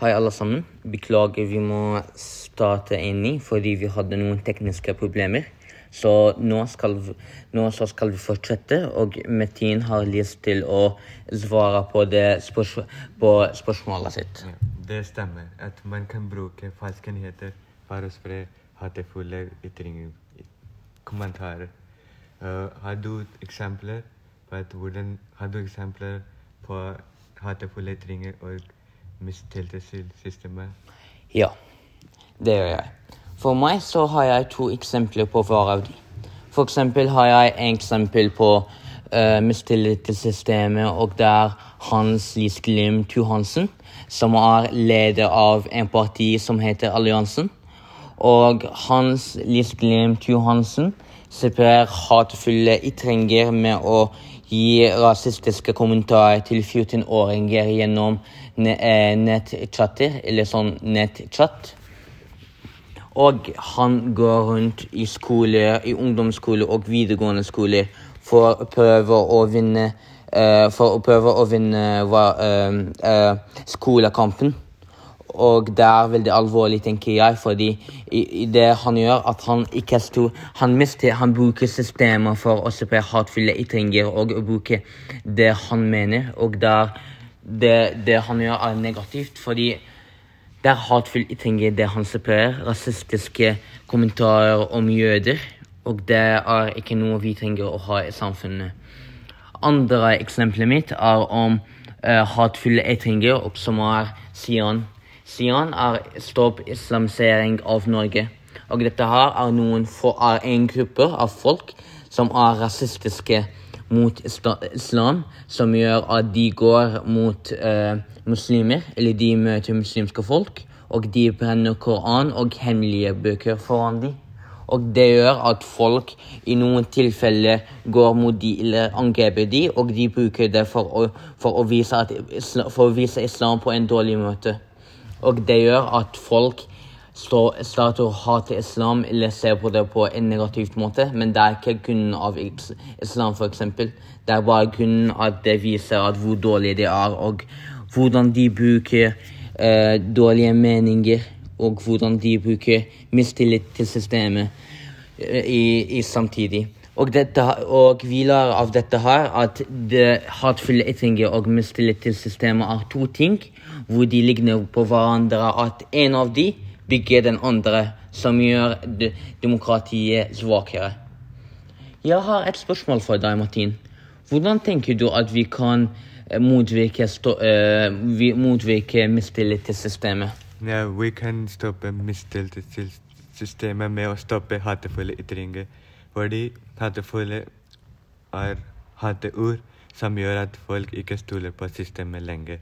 Hei, alle sammen. Beklager, vi må starte inn i fordi vi hadde noen tekniske problemer. Så nå skal, vi, nå skal vi fortsette, og Metin har lyst til å svare på, spørs, på spørsmålet sitt. Ja, det stemmer at man kan bruke falske nyheter for å spre hatefulle ytringer, kommentarer. Uh, har du eksempler på hvordan Har du eksempler på hatefulle ytringer og mistillit til systemet? Ja, det gjør jeg. For meg så har jeg to eksempler på hver av de. For eksempel har jeg en eksempel på uh, mistillitssystemet, og det er Hans Lis Tuhansen, som er leder av en parti som heter Alliansen. Og Hans Lis Glimt Sprer hatefulle ytringer med å gi rasistiske kommentarer til 14-åringer gjennom nettchatter, eller sånn nettchat. Og han går rundt i skole, i ungdomsskole og videregående skole for å prøve å vinne uh, For å prøve å vinne uh, uh, skolekampen. Og det er veldig alvorlig, tenker jeg, fordi det han gjør, at han ikke sto Han mister Han bruker systemer for å spre hatefulle ytringer og å bruke det han mener. Og der, det, det han gjør, er negativt, fordi det er hatefulle ytringer, det han sprer. Rasistiske kommentarer om jøder. Og det er ikke noe vi trenger å ha i samfunnet. Andre eksempelet mitt er om uh, hatefulle ytringer, og som er Sian. Sian er stopp islamisering av Norge. Og dette her er, noen for, er en gruppe av folk som er rasistiske mot islam, som gjør at de går mot eh, muslimer, eller de møter muslimske folk, og de brenner Koran og hemmelige bøker foran dem. Og det gjør at folk i noen tilfeller går mot de eller angriper de, og de bruker det for å, for å, vise, at, for å vise islam på en dårlig måte. Og det gjør at folk starter å hate islam eller ser på det på en negativt måte, men det er ikke av islam, f.eks. Det er bare kun at det viser at hvor dårlig de er, og hvordan de bruker eh, dårlige meninger, og hvordan de bruker mistillit til systemet eh, i, i, samtidig. Og, dette, og vi lar av dette her at det hatefulle ytringer og mistillit til systemet er to ting hvor de ligner på hverandre. At en av de bygger den andre, som gjør demokratiet svakere. Jeg har et spørsmål for deg, Martin. Hvordan tenker du at vi kan motvirke, uh, motvirke mistillit til systemet? Vi kan stoppe mistillit til systemet med å stoppe hatefulle ytringer. Fordi hatefulle er hateord som gjør at folk ikke stoler på systemet lenger.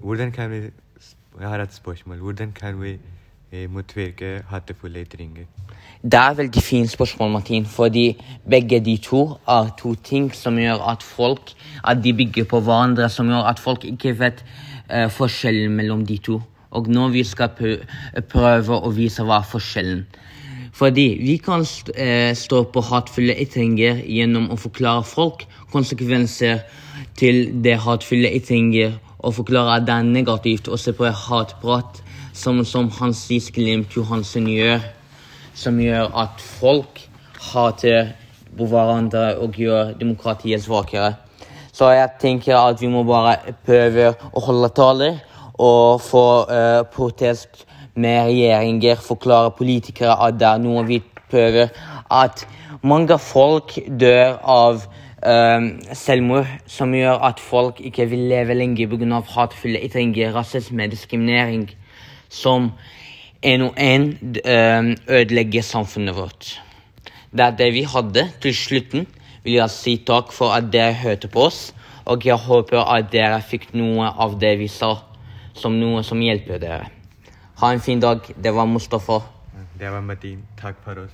Hvordan kan vi Jeg har et spørsmål. Hvordan kan vi eh, motvirke hatefulle ytringer? Det er et veldig fint spørsmål, Martin, fordi begge de to er to ting som gjør at folk at de bygger på hverandre, som gjør at folk ikke vet uh, forskjellen mellom de to. Og nå vi skal prøve å vise hva er forskjellen. Fordi vi kan uh, stå på hatefulle ytringer gjennom å forklare folk konsekvenser til det hatefulle ytringer, og forklare at det er negativt å se på hatprat, som, som Hans Gisglimt Johansen gjør som gjør at folk hater på hverandre og gjør demokratiet svakere. Så jeg tenker at vi må bare prøve å holde taler og få uh, protest med regjeringer, forklarer politikere at det er noe vi prøver. At mange folk dør av uh, selvmord, som gjør at folk ikke vil leve lenge pga. hatefulle ytringer, rasisme, diskriminering. Som en og en ehm, ødelegger samfunnet vårt. Det er det vi hadde. Til slutten vil jeg si takk for at dere hørte på oss, og jeg håper at dere fikk noe av det vi sa, som noe som hjelper dere. Ha en fin dag. Det var Mustafa. Det var Martin. Takk for oss.